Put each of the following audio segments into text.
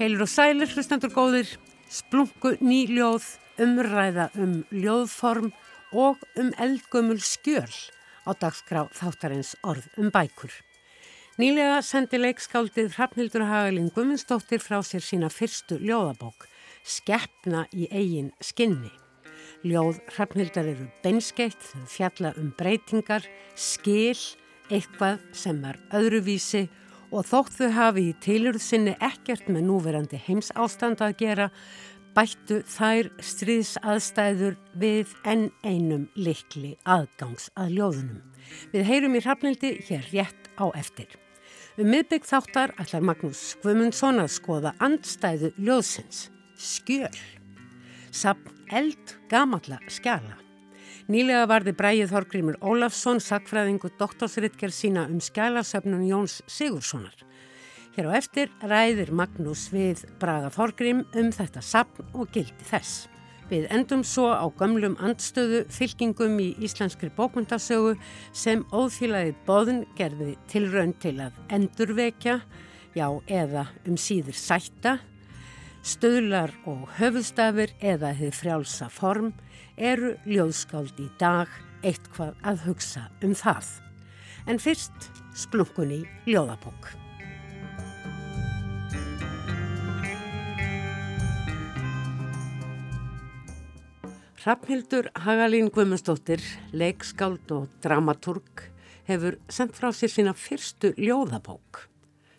Heilur og sælir, hlustendur góðir, splungu nýljóð, umræða um ljóðform og um eldgömmul skjöl á dagskrá þáttarins orð um bækur. Nýlega sendi leikskáldið Hrafnildur Hagalín Gumundsdóttir frá sér sína fyrstu ljóðabók, Skeppna í eigin skinni. Ljóð Hrafnildar eru benskeitt, fjalla um breytingar, skil, eitthvað sem er öðruvísi og þótt þau hafi í tilurð sinni ekkert með núverandi heims ástand að gera, bættu þær stríðsaðstæður við enn einum likli aðgangs að ljóðunum. Við heyrum í Hrafnildi hér rétt á eftir. Um miðbygg þáttar ætlar Magnús Guðmundsson að skoða andstæðu ljóðsins, skjöl, sapn eld gamalla skjala. Nýlega varði Bræið Þorgrymur Ólafsson sakfræðingu doktorsritger sína um skjálasöfnun Jóns Sigurssonar. Hér á eftir ræðir Magnús við Braga Þorgrym um þetta sapn og gildi þess. Við endum svo á gömlum andstöðu fylkingum í íslenskri bókmyndasögu sem óþýlaði bóðun gerði tilraun til að endurvekja, já eða um síður sætta, Stöðlar og höfuðstafir eða þið frjálsa form eru ljóðskáld í dag eitthvað að hugsa um það. En fyrst splunkunni ljóðabók. Hrafnhildur Hagalín Guðmundsdóttir, leikskáld og dramaturg, hefur sendt frá sér sína fyrstu ljóðabók.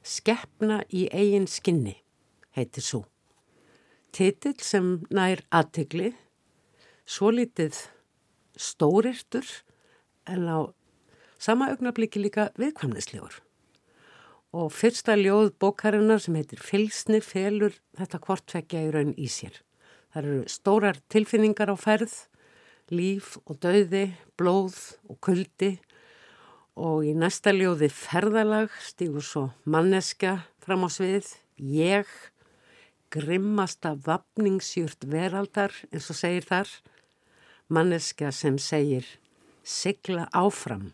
Skeppna í eigin skinni, heitir svo. Titill sem nær aðtegli, svo litið stórirtur en á sama augnabliki líka viðkvæmnislegur. Og fyrsta ljóð bókarinnar sem heitir Fylsni felur þetta kvortvekja í raun í sér. Það eru stórar tilfinningar á ferð, líf og dauði, blóð og kuldi og í næsta ljóði ferðalag stígur svo manneska fram á svið, ég, grimmasta vapningsjúrt veraldar eins og segir þar, manneska sem segir sigla áfram,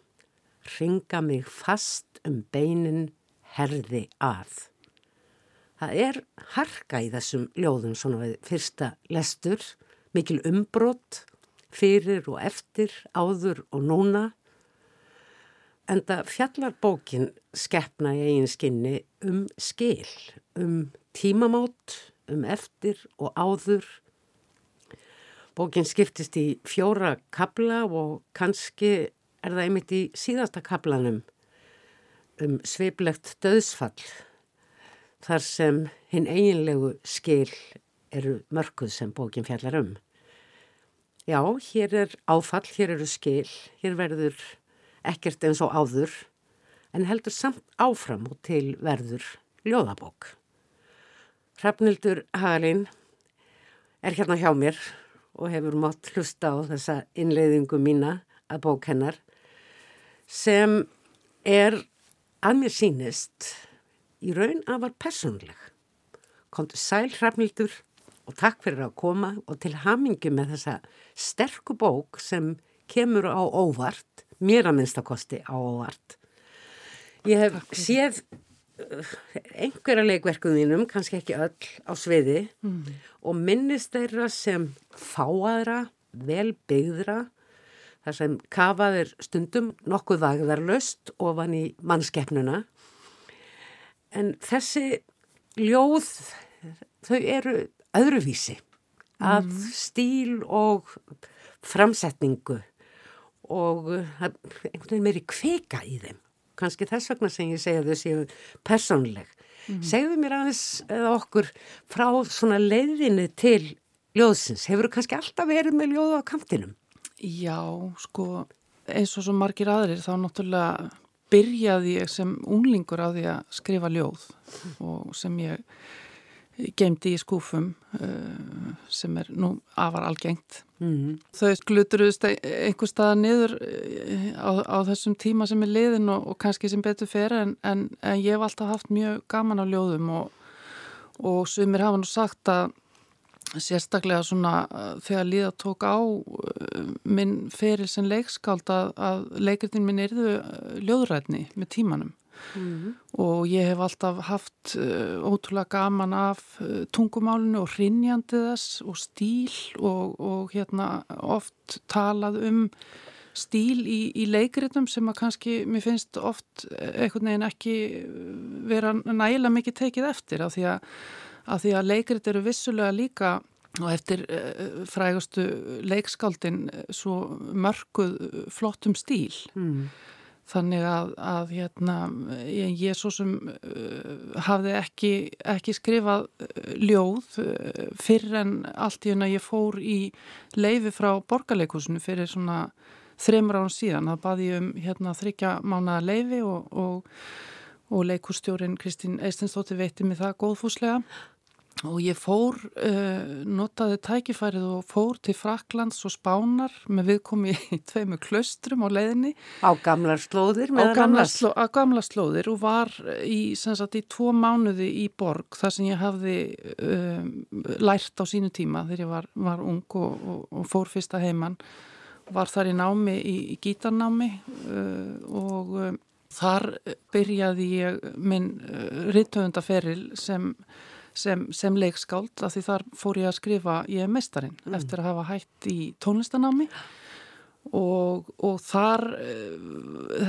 ringa mig fast um beinin herði að. Það er harka í þessum ljóðum svona við fyrsta lestur, mikil umbrott, fyrir og eftir, áður og núna. En það fjallar bókin skeppna í eigin skinni um skil, um tímamót, um eftir og áður. Bókin skiptist í fjóra kabla og kannski er það einmitt í síðasta kablanum um sveiblegt döðsfall þar sem hinn eiginlegu skil eru mörguð sem bókin fjallar um. Já, hér er áfall, hér eru skil, hér verður ekkert eins og áður, en heldur samt áfram og til verður ljóðabók. Hrafnildur Hagalín er hérna hjá mér og hefur mótt hlusta á þessa innleiðingu mína að bók hennar sem er að mér sínist í raun að var personleg. Kontu sæl hrafnildur og takk fyrir að koma og til hamingi með þessa sterku bók sem kemur á óvart, mér að minnstakosti á óvart. Ég hef séð einhverja leikverkuðinum, kannski ekki öll, á sviði mm. og minnist þeirra sem fáaðra, vel byggðra, þar sem kafaðir stundum nokkuð vagðarlöst ofan í mannskeppnuna en þessi ljóð þau eru öðruvísi af mm. stíl og framsetningu og einhvern veginn meiri kvika í þeim kannski þess vegna sem ég segja þau séu personleg mm. segðu mér aðeins eða okkur frá svona leiðinni til ljóðsins, hefur þú kannski alltaf verið með ljóðu á kantinum? Já, sko eins og svo margir aðrir þá náttúrulega byrjaði ég sem unglingur á því að skrifa ljóð og sem ég gemdi í skúfum uh, sem er nú afar algengt. Mm -hmm. Þau skluturuðist einhver staða niður uh, á, á þessum tíma sem er liðin og, og kannski sem betur fer en, en, en ég hef alltaf haft mjög gaman á ljóðum og, og sumir hafa nú sagt að sérstaklega svona uh, þegar líða tók á minn feril sem leikskáld að, að leikritin minn erðu ljóðrætni með tímanum mm. og ég hef alltaf haft uh, ótrúlega gaman af uh, tungumálinu og hrinjandi þess og stíl og, og hérna oft talað um stíl í, í leikritum sem að kannski mér finnst oft einhvern veginn ekki vera nægilega mikið tekið eftir af því að, að, því að leikrit eru vissulega líka og eftir frægustu leikskáldin svo mörguð flottum stíl mm. Þannig að, að hérna, ég, svo sem uh, hafði ekki, ekki skrifað ljóð uh, fyrir en allt í henn að ég fór í leifi frá borgarleikusinu fyrir svona þreymur án síðan. Það baði um hérna þryggja mánaða leifi og, og, og leikustjórin Kristín Eistinsdóttir veitti mig það góðfúslega og ég fór, uh, notaði tækifærið og fór til Fraklands og Spánar með viðkomi í tveimu klöstrum á leiðinni. Á gamla slóðir? Á gamla, sló, á gamla slóðir og var í, sagt, í tvo mánuði í borg þar sem ég hafði uh, lært á sínu tíma þegar ég var, var ung og, og fór fyrsta heimann var þar í námi í, í gítarnámi uh, og uh, þar byrjaði ég minn uh, rittöfundaferil sem, sem, sem leikskáld af því þar fór ég að skrifa ég er mestarinn mm. eftir að hafa hætt í tónlistanámi og, og þar uh,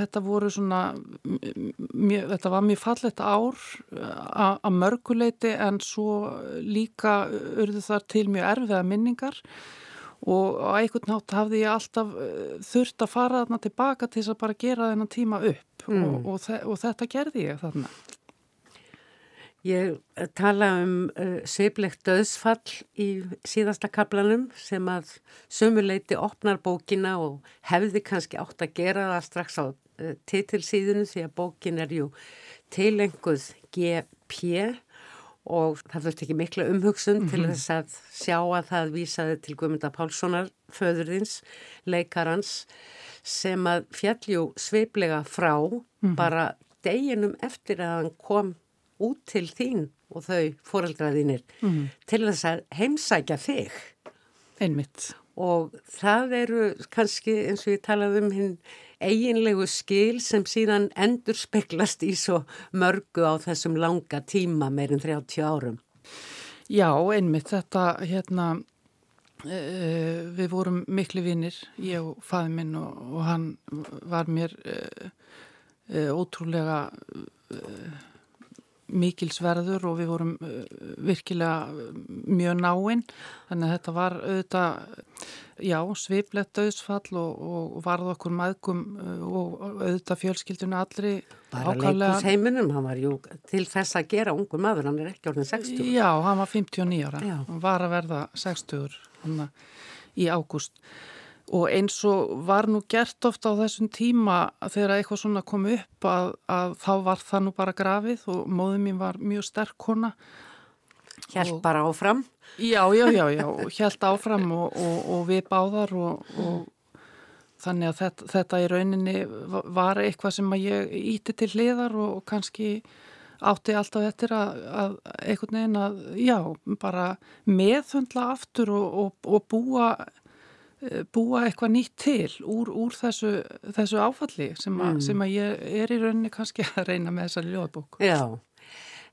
þetta voru svona mjö, þetta var mjög fallett ár að mörguleiti en svo líka urðu þar til mjög erfiða minningar og á einhvern nátt hafði ég alltaf uh, þurft að fara þarna tilbaka til þess að bara gera þennan tíma upp mm. og, og, og þetta gerði ég þarna. Ég eh, tala um uh, sveiblegt döðsfall í síðasta kaplanum sem að sömuleiti opnar bókina og hefði kannski átt að gera það strax á uh, titilsíðunu því að bókin er jú tilenguð GP og það þurfti ekki mikla umhugsun mm -hmm. til mhm. þess að sjá að það vísaði til Guðmynda Pálssonar, föðurðins, leikarans, sem að fjalljú sveiplega frá mm -hmm. bara deginum eftir að hann kom út til þín og þau foreldraðinir mm til þess að heimsækja þig. Einmitt. Og það eru kannski eins og ég talaði um hinn eiginlegu skil sem síðan endur speklast í svo mörgu á þessum langa tíma meirinn 30 árum. Já, einmitt þetta hérna e, við vorum miklu vinnir, ég og fæði minn og, og hann var mér e, e, ótrúlega mikilsverður og við vorum virkilega mjög náinn þannig að þetta var auðvitað já, sveiplegt döðsfall og, og varð okkur maðgum uh, og auðvitað fjölskylduna allri Bara leikus heiminum, hann var jú til þess að gera ungur maður, hann er ekki orðin 60 Já, hann var 59 ára. Já. hann var að verða 60 hann í ágúst og eins og var nú gert ofta á þessum tíma þegar eitthvað svona kom upp að, að þá var það nú bara grafið og móðum mín var mjög sterk kona Hjælt bara áfram? Já, já, já, já, hjælt áfram og, og, og við báðar og, og þannig að þetta, þetta í rauninni var eitthvað sem ég íti til hliðar og kannski átti alltaf eftir að, að einhvern veginn að, já, bara meðhundla aftur og búa búa eitthvað nýtt til úr, úr þessu, þessu áfalli sem, a, mm. sem að ég er í rauninni kannski að reyna með þessari ljóðbók. Já,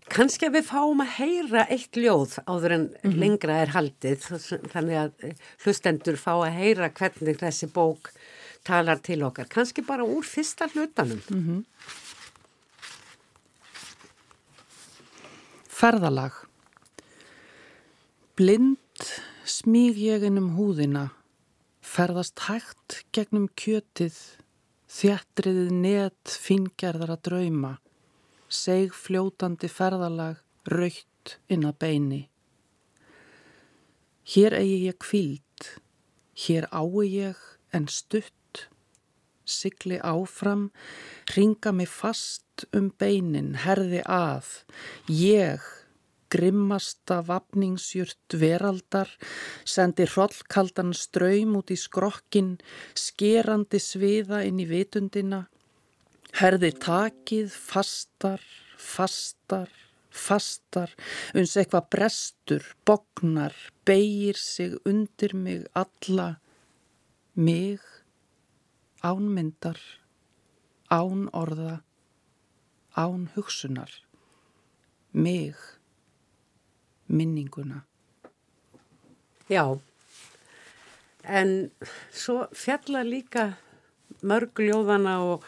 Kanski að við fáum að heyra eitt ljóð áður en mm -hmm. lengra er haldið þannig að eh, hlustendur fá að heyra hvernig þessi bók talar til okkar. Kanski bara úr fyrsta hlutanum. Mm -hmm. Ferðalag Blind smíg ég innum húðina ferðast hægt gegnum kjötið þjættriðið net fingerðara drauma seg fljótandi ferðalag raukt inn að beini. Hér eigi ég kvíld, hér ái ég en stutt, sigli áfram, ringa mig fast um beinin, herði að, ég, grimmasta vapningsjurt veraldar, sendi hrollkaldan ströym út í skrokkin, skerandi sviða inn í vitundina, Herði takið fastar, fastar, fastar, uns eitthvað brestur, bognar, beigir sig undir mig alla, mig, ánmyndar, án orða, án hugsunar, mig, minninguna. Já, en svo fjalla líka mörg ljóðana og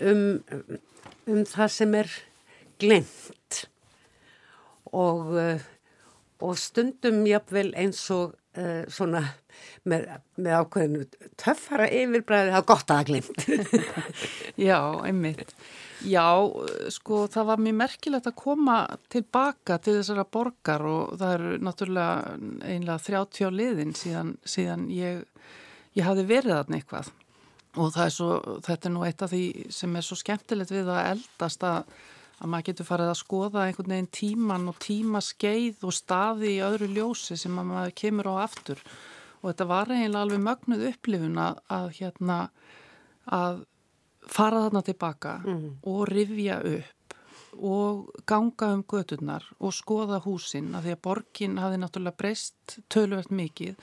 um, um það sem er glemt og, uh, og stundum jafnvel eins og uh, svona með, með ákveðinu töffara yfirbræði, það er gott að það glemt. Já, einmitt. Já, sko það var mjög merkilegt að koma tilbaka til þessara borgar og það eru náttúrulega einlega 30 á liðin síðan, síðan ég, ég hafi verið þarna eitthvað og er svo, þetta er nú eitt af því sem er svo skemmtilegt við að eldast að, að maður getur farið að skoða einhvern veginn tíman og tímaskeið og staði í öðru ljósi sem maður kemur á aftur og þetta var eiginlega alveg mögnuð upplifun að, að hérna að fara þarna tilbaka mm. og rifja upp og ganga um göturnar og skoða húsin að því að borgin hafi náttúrulega breyst tölvöld mikið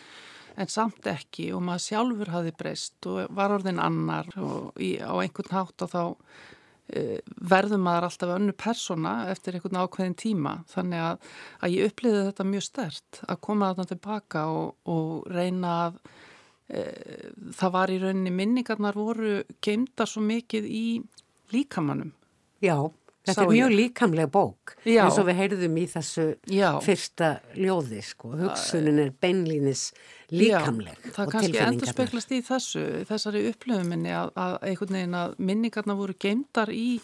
en samt ekki og maður sjálfur hafi breyst og var orðin annar og í, á einhvern hátt og þá verður maður alltaf önnu persona eftir einhvern ákveðin tíma þannig að, að ég uppliði þetta mjög stert að koma þarna tilbaka og, og reyna að e, það var í rauninni minningarnar voru geimdar svo mikið í líkamannum. Já, Þetta er mjög líkamlega bók Já. eins og við heyrðum í þessu Já. fyrsta ljóði sko. hugsunin er beinlínis líkamleg Já, það kannski endur speklast í þessu þessari upplöfuminni að, að einhvern veginn að minningarna voru geimdar í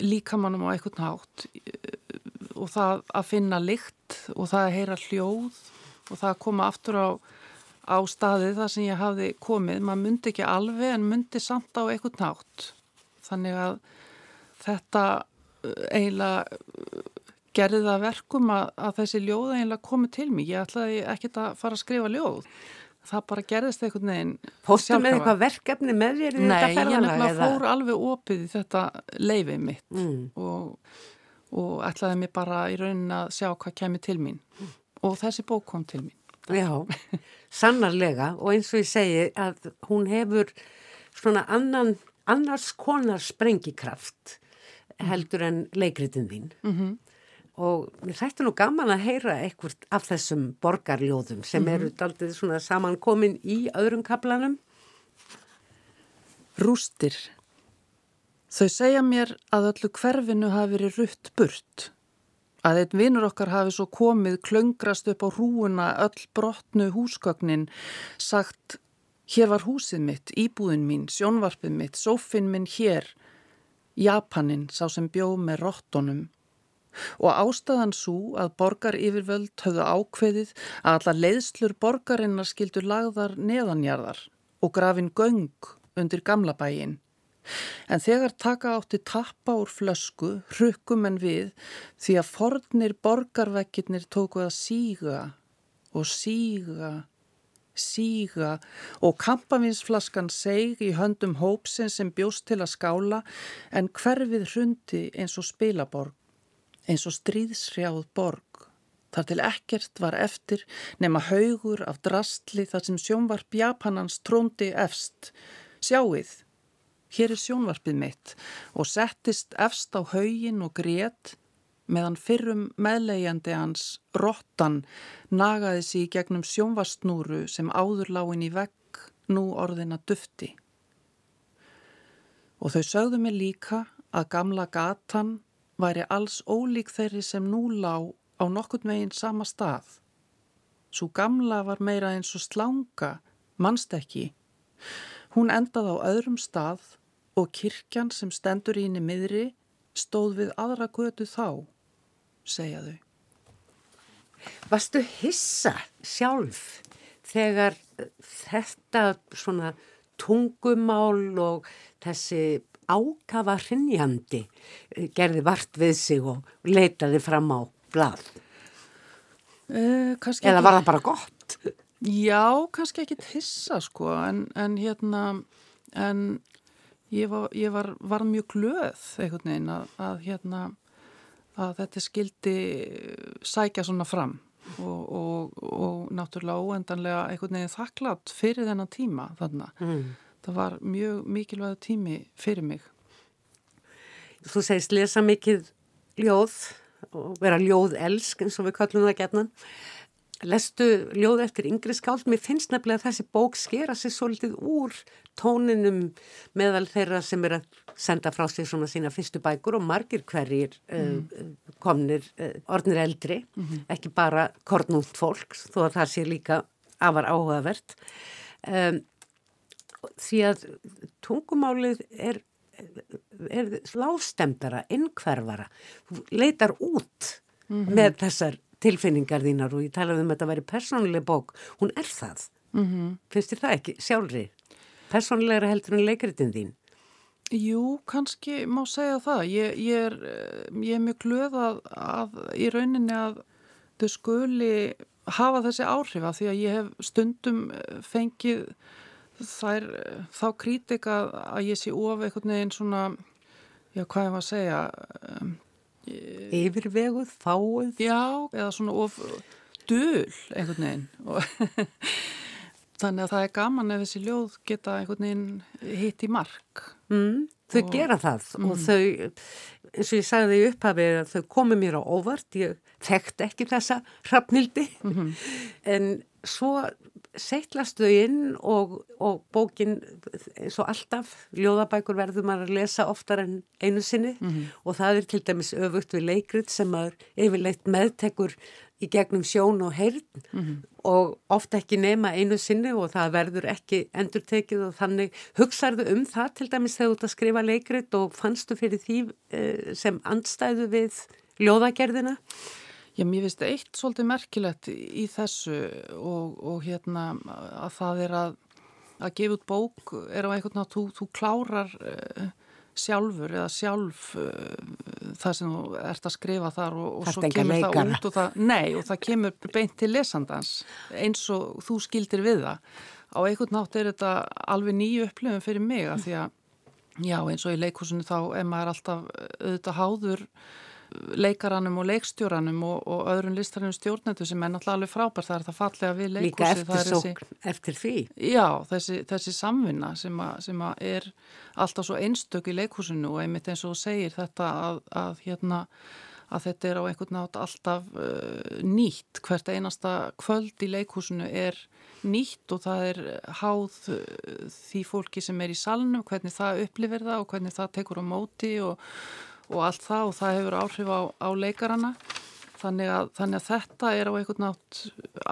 líkamannum á einhvern hátt og það að finna lykt og það að heyra hljóð og það að koma aftur á, á staði þar sem ég hafði komið maður myndi ekki alveg en myndi samt á einhvern hátt þannig að þetta eiginlega gerði það verkum að, að þessi ljóð eiginlega komið til mig. Ég ætlaði ekkert að fara að skrifa ljóð. Það bara gerðist einhvern veginn. Póstu með eitthvað verkefni með þér í þetta ferðalega? Nei, ég nefnilega fór alveg opið í þetta leifið mitt mm. og, og ætlaði mér bara í raunin að sjá hvað kemur til mín. Og þessi bók kom til mín. Já, sannarlega og eins og ég segi að hún hefur svona annan, annars konar sprengikraft heldur en leikritin þín. Mm -hmm. og mér þætti nú gaman að heyra eitthvað af þessum borgarljóðum sem mm -hmm. eru daldið svona samankomin í öðrum kaplanum Rústir. Þau segja mér að öllu hverfinu hafi verið rutt burt. Að einn vinnur okkar hafi svo komið klöngrast upp á rúuna öll brotnu húsgögnin sagt hér var húsið mitt, íbúðin mín, sjónvarpið mitt, sófin minn hér Japanin sá sem bjó með rottunum og ástæðan svo að borgar yfirvöld höfðu ákveðið að alla leiðslur borgarinnar skildur lagðar neðanjarðar og grafin göng undir gamla bæin. En þegar taka átti tappa úr flösku, hrukkum en við því að fornir borgarvekkirnir tóku að síga og síga síga og kampavinsflaskan seg í höndum hópsin sem bjóst til að skála en hverfið hrundi eins og spilaborg, eins og stríðsrjáð borg. Þar til ekkert var eftir nema haugur af drastli þar sem sjónvarp Japanans tróndi efst. Sjáuð, hér er sjónvarpið mitt og settist efst á haugin og grét meðan fyrrum meðlegjandi hans, Rottan, nagaði sig gegnum sjónvastnúru sem áðurláin í vegg nú orðina dufti. Og þau sögðu mig líka að gamla gatan væri alls ólík þeirri sem nú lá á nokkurt meginn sama stað. Svo gamla var meira eins og slanga, mannst ekki. Hún endaði á öðrum stað og kirkjan sem stendur íni miðri stóð við aðra götu þá segja þau. Vastu hissa sjálf þegar þetta svona tungumál og þessi ákafa hrinnjandi gerði vart við sig og leitaði fram á blad? Eh, Eða var það bara gott? Já, kannski ekki hissa sko en, en hérna en ég var, ég var, var mjög glöð einhvern veginn að, að hérna að þetta skildi sækja svona fram og, og, og náttúrulega óendanlega einhvern veginn þakklátt fyrir þennan tíma þarna. Mm. Það var mjög mikilvæg tími fyrir mig. þú segist lesa mikið ljóð og vera ljóð elsk eins og við kallum það gætnan. Lestu ljóð eftir yngri skáld, mér finnst nefnilega að þessi bók skera sér svolítið úr tóninum meðal þeirra sem er að senda frá sig svona sína fyrstu bækur og margir hverjir mm. uh, komnir uh, orðnir eldri, mm -hmm. ekki bara kornúnt fólk, þó að það sé líka afar áhugavert. Um, því að tungumálið er, er lástemdara, innkverfara, leitar út mm -hmm. með þessar tilfinningar þínar og ég talaði um að þetta væri persónuleg bók, hún er það. Mm -hmm. Finnst þér það ekki sjálfri? Persónulegra heldur en leikritin þín? Jú, kannski má segja það. Ég, ég, er, ég er mjög glöð að, að í rauninni að þau skuli hafa þessi áhrif að því að ég hef stundum fengið þær, þá kritika að ég sé of einhvern veginn svona, já hvað ég var að segja um, Yfirveguð, fáið Já, eða svona of döl einhvern veginn Þannig að það er gaman ef þessi ljóð geta einhvern veginn hitt í mark mm, Þau og, gera það mm. og þau, eins og ég sagði í upphafið að þau komi mér á óvart, ég þekkt ekki þessa hrafnildi mm -hmm. en svo seitlast þau inn og, og bókin eins og alltaf, ljóðabækur verður maður að lesa oftar en einu sinni mm -hmm. og það er til dæmis öfugt við leikrið sem maður yfirleitt meðtekur í gegnum sjón og heyrn mm -hmm. og ofta ekki nema einu sinni og það verður ekki endurtekið og þannig hugsaðu um það til dæmis þegar þú ert að skrifa leikrið og fannstu fyrir því eh, sem andstæðu við ljóðagerðina? Já, mér finnst eitt svolítið merkilegt í þessu og, og hérna að það er að, að gefa út bók er á einhvern veginn að þú, þú klárar uh, sjálfur eða sjálf uh, það sem þú ert að skrifa þar og, og svo kemur leikana. það út og það, nei, og það kemur beint til lesandans eins og þú skildir við það. Á einhvern nátt er þetta alveg nýju upplifum fyrir mig að því að já, eins og í leikúsinu þá er maður alltaf auðvitað háður leikaranum og leikstjóranum og, og öðrun listarinnu stjórnendu sem er náttúrulega alveg frábær það er það fallega við leikúsi Líka eftir sókn, eftir því. Já, þessi, þessi samvinna sem, a, sem a er alltaf svo einstök í leikúsinu og einmitt eins og segir þetta að, að, hérna, að þetta er á einhvern nátt alltaf uh, nýtt. Hvert einasta kvöld í leikúsinu er nýtt og það er háð uh, því fólki sem er í salnum hvernig það upplifir það og hvernig það tekur á móti og og allt það og það hefur áhrif á, á leikarana þannig að, þannig að þetta er á einhvern nátt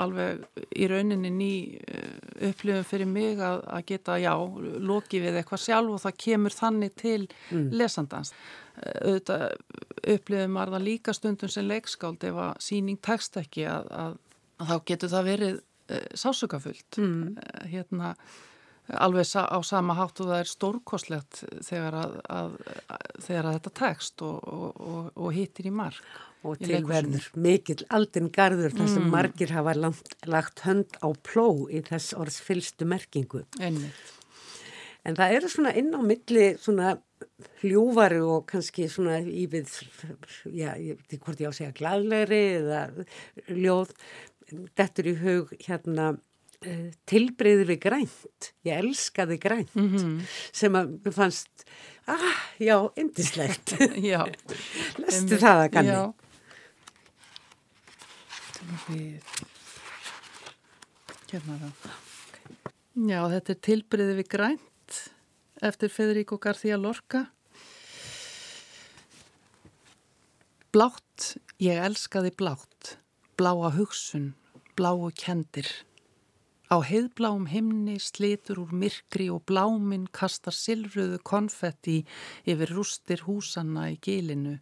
alveg í rauninni ný eh, upplifum fyrir mig að, að geta, já, loki við eitthvað sjálf og það kemur þannig til mm. lesandans. Eh, auðvitað upplifum að það líka stundum sem leikskáld ef að síning tekst ekki að, að þá getur það verið uh, sásukafullt. Mm. Hérna alveg á sama hátt og það er stórkoslegt þegar að, að, þegar að þetta tekst og, og, og hittir í mark. Og tilverður mikill aldinn garður þar sem mm. margir hafa langt, lagt hönd á pló í þess orðs fylstu merkingu. Einmitt. En það eru svona inn á milli svona hljúvari og kannski svona í við, já, ég veit ekki hvort ég á að segja gladlegri eða ljóð, dettur í hug hérna tilbreyði við grænt. Ég elskaði grænt mm -hmm. sem að mér fannst ah, já, indislegt lestu það að kanni já. hérna það já, þetta er tilbreyði við grænt eftir Federico García Lorca. Blátt, ég elskaði blátt. Bláa hugsun, bláu kendir Á heiðbláum himni slitur úr myrkri og bláminn kastar silfröðu konfetti yfir rústir húsanna í gilinu.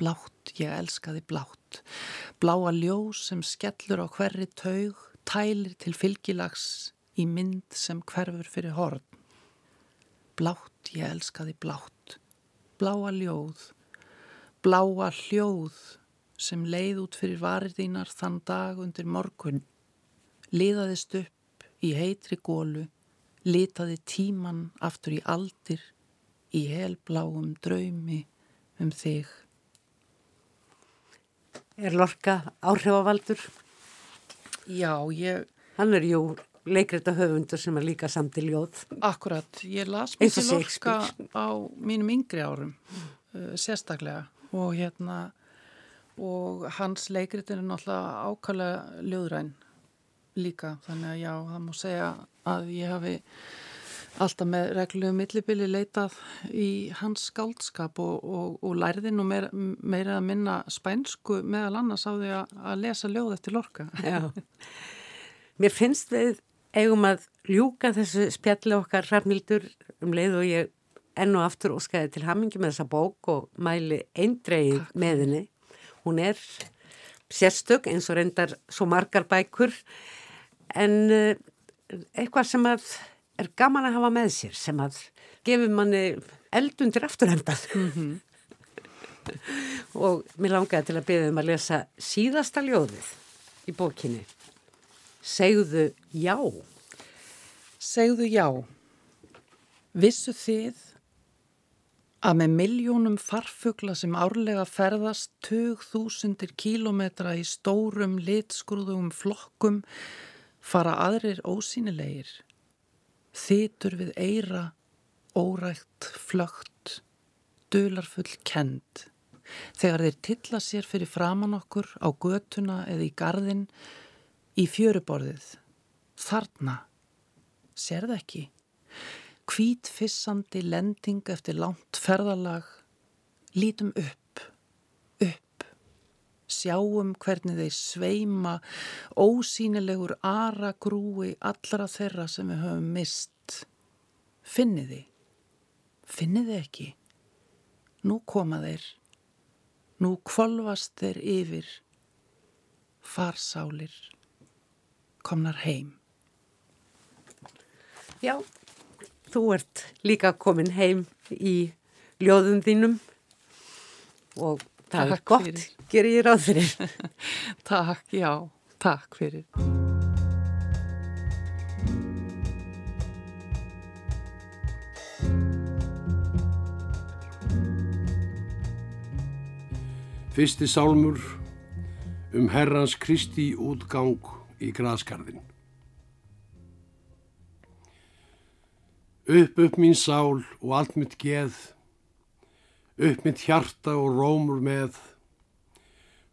Blátt, ég elskaði blátt. Bláa ljós sem skellur á hverri taug, tælir til fylgilags í mynd sem hverfur fyrir horn. Blátt, ég elskaði blátt. Bláa ljóð. Bláa hljóð sem leið út fyrir varir þínar þann dag undir morgun liðaðist upp í heitri gólu, litaði tíman aftur í aldir, í helbláum draumi um þig. Er Lorca áhrifavaldur? Já, ég... Hann er jú leikreita höfundur sem er líka samt í ljóð. Akkurat, ég las mikið Lorca á mínum yngri árum uh, sérstaklega og hérna og hans leikritin er náttúrulega ákvæmlega ljóðræn líka þannig að já, það má segja að ég hafi alltaf með reglulegu millibili leitað í hans skáldskap og, og, og lærði nú meira, meira að minna spænsku meðal annars á því að, að lesa ljóð eftir lorka. Mér finnst við eigum að ljúka þessu spjalli okkar rafnildur um leið og ég enn og aftur óskæði til hamingi með þessa bók og mæli eindreið með henni. Hún er sérstök eins og reyndar svo margar bækur en eh, eitthvað sem er gaman að hafa með sér sem að gefur manni eldundir afturhendan mm -hmm. og mér langaði til að beða um að lesa síðasta ljóðið í bókinni. Segðu já. Segðu já. Vissu þið að með miljónum farfugla sem árlega ferðast tög þúsundir kílometra í stórum litskrúðum flokkum fara aðrir ósýnilegir þýtur við eira, órægt, flögt, dularfull kend. Þegar þeir tilla sér fyrir framann okkur á götuna eða í gardin, í fjöruborðið, þarna, sérð ekki, kvítfissandi lending eftir langt ferðalag, lítum upp, sjáum hvernig þeir sveima ósýnilegur aragrúi allra þeirra sem við höfum mist. Finniði, finniði ekki. Nú koma þeir, nú kvolvast þeir yfir, farsálir, komnar heim. Já, þú ert líka komin heim í ljóðum þínum og það takk er gott, fyrir. Gerir ég ráð fyrir. takk, já, takk fyrir. Fyrsti sálmur um Herrans Kristi útgang í graðskarðin. Upp upp mín sál og allt mitt geð, upp mitt hjarta og rómur með,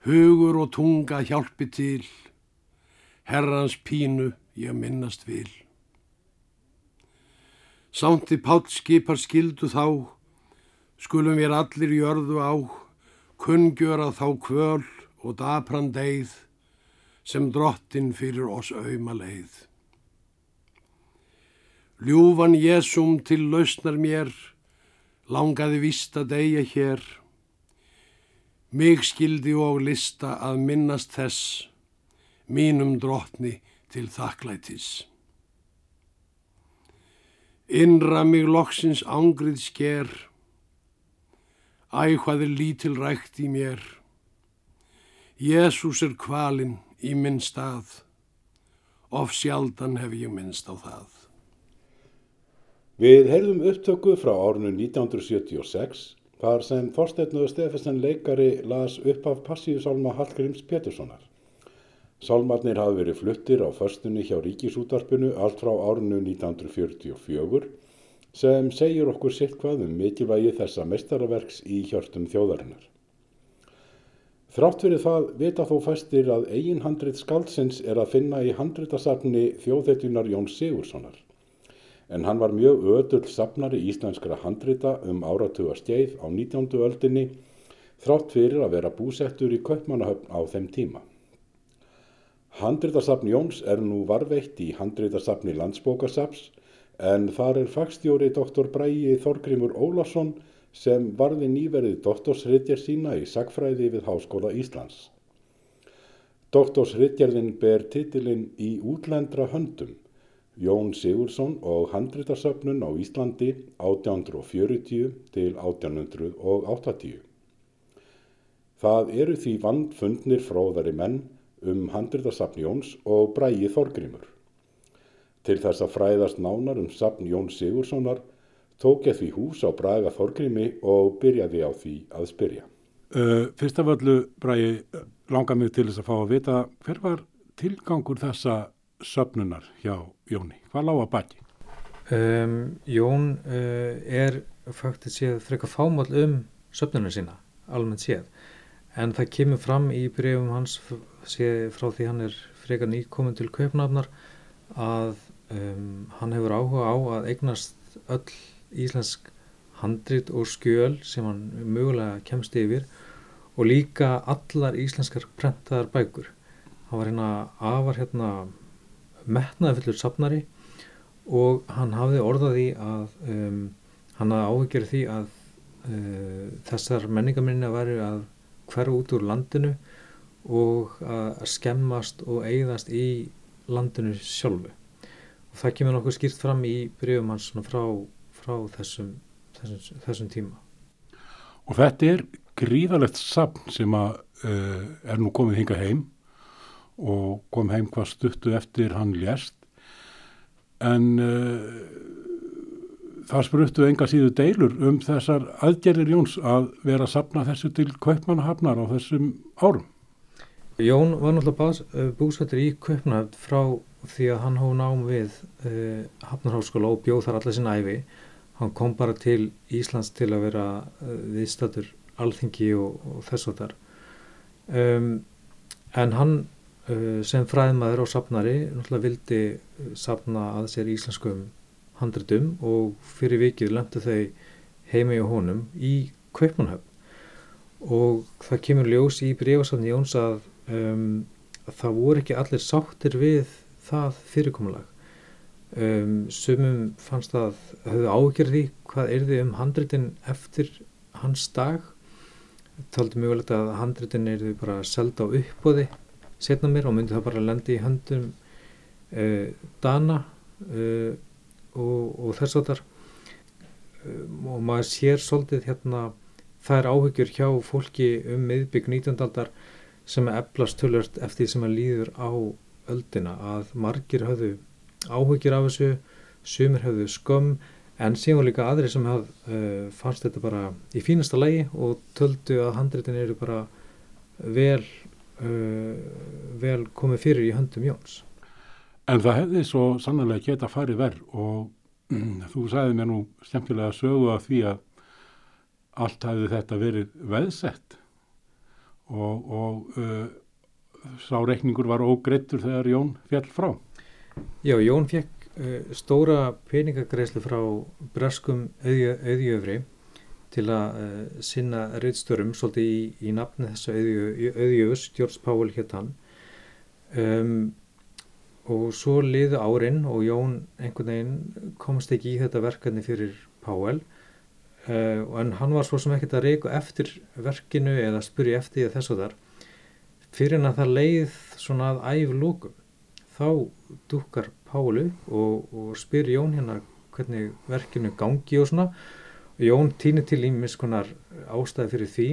hugur og tunga hjálpi til, Herrans pínu ég minnast vil. Sánti pátt skipar skildu þá, skulum við allir jörðu á, kunngjöra þá kvöl og dapran deyð sem drottin fyrir oss auðma leið. Ljúfan Jésum til lausnar mér, langaði vista deyja hér, mig skildi og lista að minnast þess, mínum drottni til þakklætis. Innra mig loksins ángrið sker, Æ, hvað er lítil rækt í mér. Jésús er kvalinn í minn stað. Of sjaldan hef ég minnst á það. Við heyrðum upptöku frá árinu 1976 þar sem Þorsteinu Stefensen leikari las upp af passíusálma Hallgríms Peturssonar. Sálmarnir hafi verið fluttir á förstunni hjá Ríkisútarpinu allt frá árinu 1944 sem segir okkur sitt hvað um mikilvægi þessa mestaraverks í hjörtum þjóðarinnar. Þrátt fyrir það vita þó fæstir að eigin handrit skaldsins er að finna í handritasafni þjóðhetjunar Jón Sigurssonar. En hann var mjög ödull safnari íslenskra handrita um áratuga skeið á 19. öldinni þrátt fyrir að vera búsettur í Kaupmannahöfn á þeim tíma. Handritasafn Jóns er nú varveitt í handritasafni landsbókasaps en þar er fagstjóri doktor Bræi Þorgrimur Ólarsson sem varði nýverið doktorsritjar sína í sagfræði við Háskóla Íslands. Doktorsritjarðin ber titilinn í útlendra höndum Jón Sigursson og handritarsöfnun á Íslandi 1840 til 1880. Það eru því vandfundnir fróðari menn um handritarsafn Jóns og Bræi Þorgrimur. Til þess að fræðast nánar um sapn Jón Sigurssonar tók ég því hús á Braga Þorgrimi og byrjaði á því að spyrja. Uh, fyrst af öllu, Bragi, langar mig til þess að fá að vita hver var tilgangur þessa söpnunar hjá Jóni? Hvað lág að baki? Um, Jón uh, er faktið séð frekar fámál um söpnuna sína, almennt séð. En það kemur fram í brefum hans frá því hann er frekar nýkomin til Kaupnafnar að um, hann hefur áhuga á að eignast öll íslensk handrit og skjöl sem hann mögulega kemst yfir og líka allar íslenskar prentaðar bækur. Hann var hérna afar hérna metnaðfullur sapnari og hann hafði orðaði að um, hann hafði áhyggjur því að uh, þessar menningaminna væri að hverja út úr landinu og að skemmast og eigðast í landinu sjálfu. Og það kemur nokkuð skýrt fram í bregum hans frá, frá þessum, þessum, þessum tíma. Og þetta er gríðalegt sapn sem að, uh, er nú komið hinga heim og kom heim hvað stuttu eftir hann lést en uh, það spruttu enga síðu deilur um þessar aðgerðir Jóns að vera að sapna þessu til Kaupmannahafnar á þessum árum. Jón var náttúrulega búsvættur í Kaupmannahafn frá því að hann hóð nám við uh, Hafnarháskóla og bjóð þar allar sinna æfi. Hann kom bara til Íslands til að vera uh, viðstættur alþingi og, og þess og þar. Um, en hann sem fræðmaður og sapnari vildi sapna að sér íslenskum handritum og fyrir vikið löndu þau heima í honum í Kaupmannhöfn og það kemur ljós í bregjarsafni Jóns að, um, að það voru ekki allir sáttir við það fyrirkomulag. Um, sumum fannst það höfðu ágjörði hvað er þið um handritin eftir hans dag. Taldi mjög vel að handritin er þið bara selda á uppbóði setna mér og myndi það bara lendi í höndum uh, Dana uh, og, og þess að þar um, og maður sér svolítið hérna er áhyggjur hjá fólki um miðbygg 19. aldar sem er eflast tölvört eftir því sem að líður á öldina að margir hafðu áhyggjur af þessu sumir hafðu skömm en síðan líka aðri sem hafð uh, fannst þetta bara í fínasta lægi og töldu að handreitin eru bara vel vel komið fyrir í höndum Jóns En það hefði svo sannlega geta farið verð og mm, þú sagði mér nú skemmtilega sögu af því að allt hefði þetta verið veðsett og, og uh, sá reikningur var ógreittur þegar Jón fjall frá. Já, Jón fekk uh, stóra peningagreislu frá breskum auðjöfri til að uh, sinna reyðstörum svolítið í, í nafni þessu auðjöfus, George Powell hétt hann. Um, og svo liðu árin og Jón einhvern veginn komst ekki í þetta verkefni fyrir Páel uh, en hann var svo sem ekkert að reyku eftir verkinu eða spyrja eftir þess og þar. Fyrir en að það leið svona að æf lókum þá dukkar Pálu og, og spyr Jón hérna hvernig verkinu gangi og svona Jón týnir til ímis konar ástæði fyrir því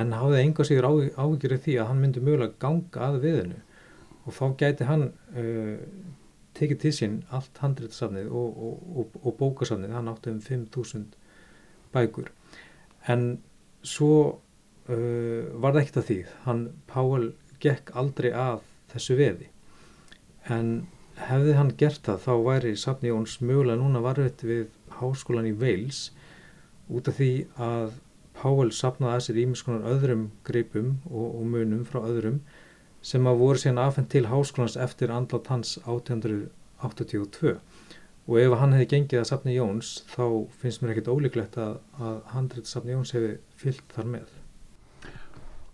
en hafði enga sigur áhyggjur því að hann myndi mögulega ganga að viðinu. Og þá gæti hann uh, tekið til sín allt handréttasafnið og, og, og, og bókasafnið, hann átti um 5.000 bækur. En svo uh, var það ekkert að því. Hann, Páel, gekk aldrei að þessu veði. En hefði hann gert það þá væri safni Jóns mögulega núna varvett við háskólan í Wales út af því að Páel safnaði að sér ímiskonar öðrum greipum og munum frá öðrum sem að voru síðan afhengt til háskólans eftir andlátt hans 1882 og ef hann hefði gengið að safni Jóns þá finnst mér ekkit ólíklegt að, að handrið safni Jóns hefði fyllt þar með.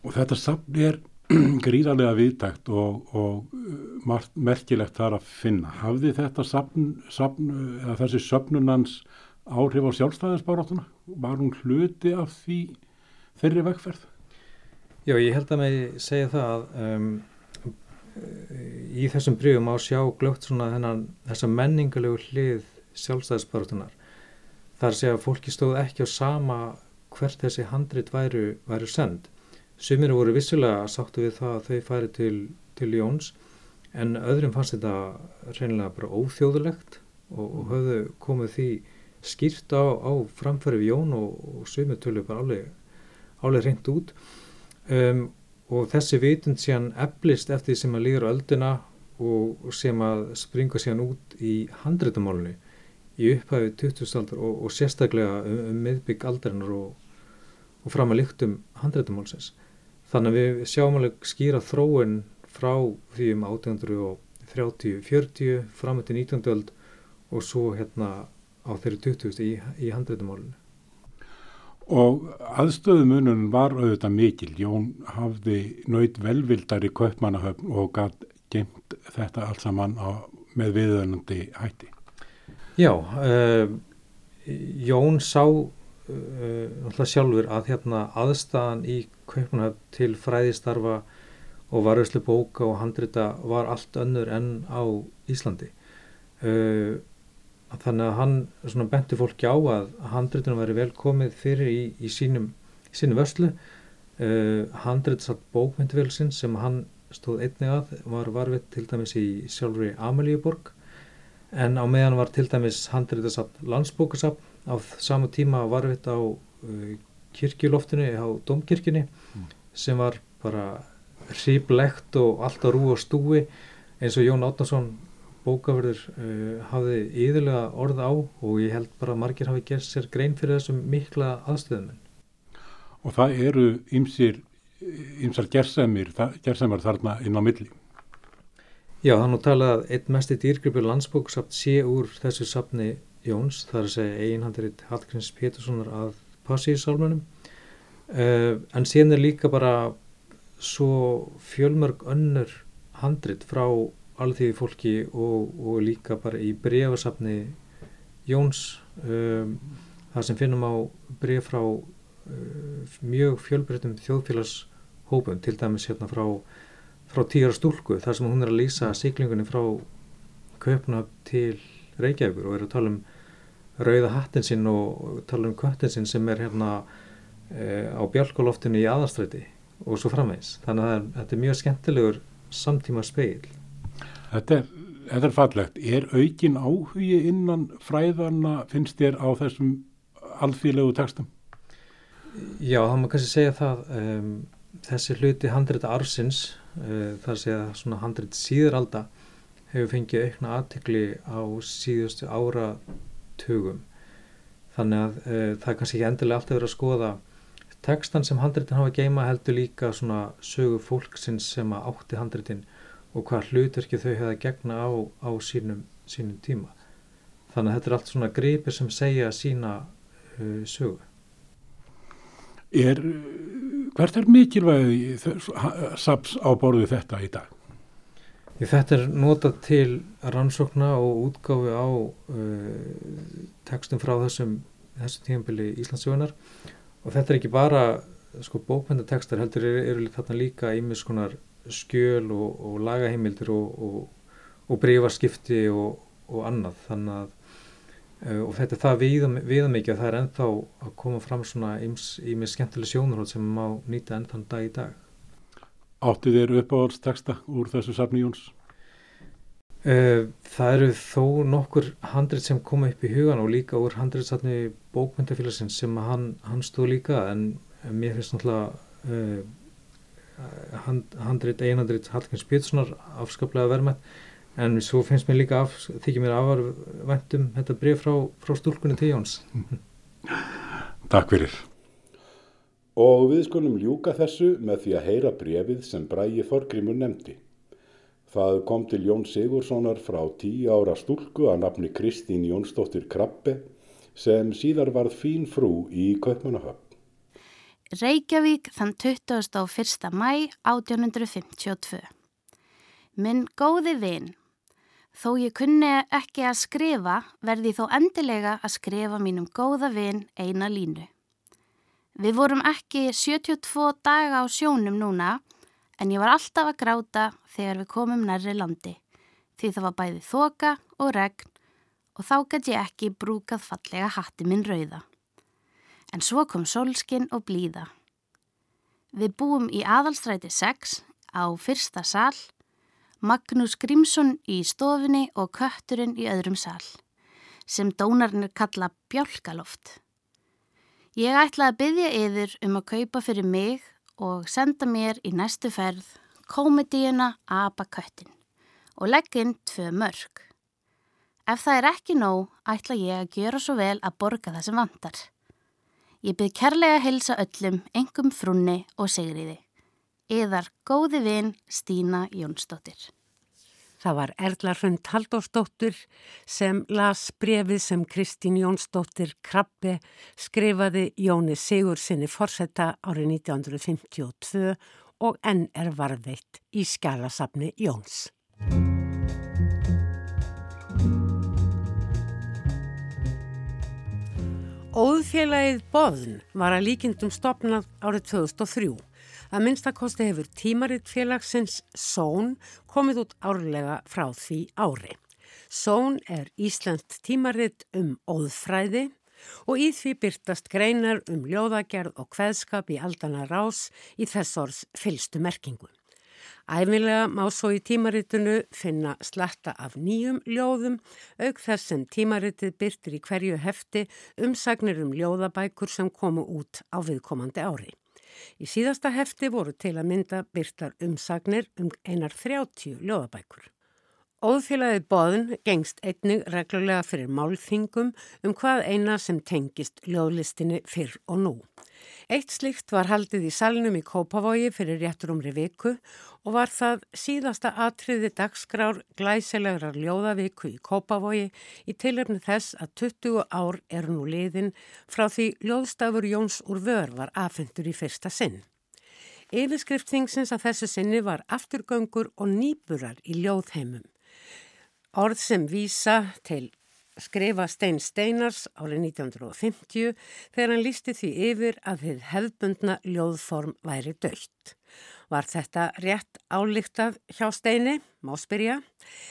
Og þetta safni er gríðarlega viðtækt og, og uh, merkilegt þar að finna. Hafði þetta safn, eða þessi söfnunans áhrif á sjálfstæðisbárátuna? Var hún hluti af því þeirri vegferð? Já, ég held að mig segja það að um, í þessum bríðum á sjá glögt svona þennan þessa menningalegu hlið sjálfstæðisbarátunar. Það er að segja að fólki stóð ekki á sama hvert þessi handrit væru, væru send. Sumir voru vissulega sáttu við það að þau færi til, til Jóns en öðrum fannst þetta reynilega bara óþjóðulegt og, og höfðu komið því skýrt á, á framfæri við Jón og, og sumir tölur bara álega, álega reynd út um, og þessi vitund síðan eflist eftir því sem að líður ölduna og sem að springa síðan út í handreitamálunni í upphæfi 2000 aldar og, og sérstaklega um, um miðbygg aldarinnar og, og fram að lyktum handreitumálsins. Þannig að við sjáum alveg skýra þróun frá því um 1830-40 fram til 19. öld og svo hérna á þeirri 20. í, í handreitumálinu. Og aðstöðumunum var auðvitað mikil. Jón hafði nöyt velvildari kaupmannahöfn og gætt gemt þetta allt saman á, með viðönandi hætti. Já, uh, Jón sá uh, sjálfur að hérna, aðstæðan í kaupmannahöfn til fræðistarfa og varðslu bóka og handrita var allt önnur enn á Íslandi. Uh, þannig að hann benti fólki á að handritunum væri velkomið fyrir í, í sínum, sínum vörslu uh, handrit satt bókmyndvélsinn sem hann stóð einnig að var varfitt til dæmis í sjálfur í Amalíuborg en á meðan var til dæmis handritasatt landsbókasapp á samu tíma varfitt á uh, kirkjuloftinu á domkirkjunni mm. sem var bara hriplegt og allt á rú og stúi eins og Jón Átnarsson bókaverður uh, hafði yðurlega orð á og ég held bara að margir hafi gert sér grein fyrir þessum mikla aðstöðumenn. Og það eru ymsir, ymsar gerðsemar þarna inn á milli. Já, það nú talað að einn mesti dýrgripur landsbóksapt sé úr þessu sapni Jóns, það er að segja einhandrið Hallgríms Péturssonar að Passísálmunum, uh, en síðan er líka bara svo fjölmörg önnur handrit frá alþýði fólki og, og líka bara í brefasafni Jóns um, það sem finnum á bref frá uh, mjög fjölbreytum þjóðfélagshópum til dæmis hérna frá, frá tíra stúlku þar sem hún er að lýsa siglingunni frá köpna til Reykjavíkur og er að tala um rauða hattin sinn og tala um köttin sinn sem er hérna uh, á bjálkoloftinu í aðastræti og svo framvegs þannig að þetta er mjög skemmtilegur samtíma speil Þetta er, þetta er fallegt. Er aukin áhugi innan fræðarna finnst þér á þessum alþýðlegu textum? Já, það má kannski segja það. Um, þessi hluti handrita arsins, uh, þar segja svona handrit síðaralda, hefur fengið aukna aðtikli á síðustu áratugum. Þannig að uh, það er kannski ekki endilega alltaf verið að skoða tekstan sem handritin hafa geima heldur líka svona sögu fólksins sem átti handritin og hvað hlutverki þau hefða gegna á, á sínum, sínum tíma. Þannig að þetta er allt svona gripir sem segja sína uh, sögu. Er, hvert er mikilvægi saps á borðu þetta í dag? Þetta er notað til rannsókna og útgáfi á uh, tekstum frá þessum, þessum tímanbili Íslandsögunar og þetta er ekki bara sko, bókmyndatekstar heldur eru, eru þarna líka ímiðskonar skjöl og, og lagaheimildir og, og, og breyfaskipti og annað. Þannig að uh, og þetta er það viða mikið að það er ennþá að koma fram svona í með skemmtileg sjónurhótt sem má nýta enn þann dag í dag Átti þér uppáhaldsteksta úr þessu safni Jóns? Uh, það eru þó nokkur handrið sem koma upp í hugan og líka úr handriðsatni bókmyndafélagsins sem hann, hann stóð líka en mér finnst náttúrulega uh, hand, handrit, einhandrit Hallgríms Péturssonar afskaplega verðmætt en svo finnst mér líka af, þykir mér afarvæntum þetta bref frá, frá stúlkunni til Jóns Takk fyrir Og við skulum ljúka þessu með því að heyra brefið sem Bræi Þorgrimur nefndi Það kom til Jón Sigurssonar frá tíu ára stúlku að nafni Kristín Jónsdóttir Krabbe sem síðar varð fín frú í Kaupmannahöfn Reykjavík þann 21. mæ 1852. Minn góði vinn, þó ég kunni ekki að skrifa verði þó endilega að skrifa mínum góða vinn eina línu. Við vorum ekki 72 daga á sjónum núna en ég var alltaf að gráta þegar við komum nærri landi því það var bæði þoka og regn og þá gæti ég ekki brúkað fallega hatti minn rauða en svo kom solskin og blíða. Við búum í aðalstræti 6 á fyrsta sál, Magnús Grímsson í stofinni og kötturinn í öðrum sál, sem dónarnir kalla bjálkaloft. Ég ætla að byggja yfir um að kaupa fyrir mig og senda mér í næstu ferð komedíuna Abaköttin og legginn tvö mörg. Ef það er ekki nóg, ætla ég að gera svo vel að borga það sem vantar. Ég byrð kærlega að helsa öllum, engum frunni og segriði. Eðar góði vin Stína Jónsdóttir. Það var Erla Hrund Haldórsdóttir sem las brefið sem Kristín Jónsdóttir Krabbe skrifaði Jóni Sigur sinni fórsetta árið 1952 og enn er varðveitt í skjálasafni Jóns. Óðfélagið Boðn var að líkindum stopnað árið 2003. Að minnstakosti hefur tímaritt félagsins Són komið út árlega frá því ári. Són er Íslands tímaritt um óðfræði og í því byrtast greinar um ljóðagerð og hveðskap í aldana rás í þessors fylstu merkingu. Æfilega má svo í tímaritinu finna slatta af nýjum ljóðum, auk þess sem tímaritið byrtir í hverju hefti umsagnir um ljóðabækur sem komu út á viðkomandi ári. Í síðasta hefti voru til að mynda byrtar umsagnir um einar 30 ljóðabækur. Óðfélagið Bóðun gengst einnig reglulega fyrir málþingum um hvað eina sem tengist ljóðlistinni fyrr og nú. Eitt slikt var haldið í salnum í Kópavogi fyrir rétturumri viku og var það síðasta atriði dagskrár glæsilegar ljóðaviku í Kópavogi í tilöfni þess að 20 ár er nú liðin frá því ljóðstafur Jóns úr vör var afhendur í fyrsta sinn. Yfirskriftþingsins að þessu sinni var afturgöngur og nýburar í ljóðheimum. Orð sem vísa til skrifa Stein Steinars árið 1950 þegar hann lísti því yfir að þið hefðbundna ljóðform væri dögt. Var þetta rétt álíktað hjá Steini, má spyrja,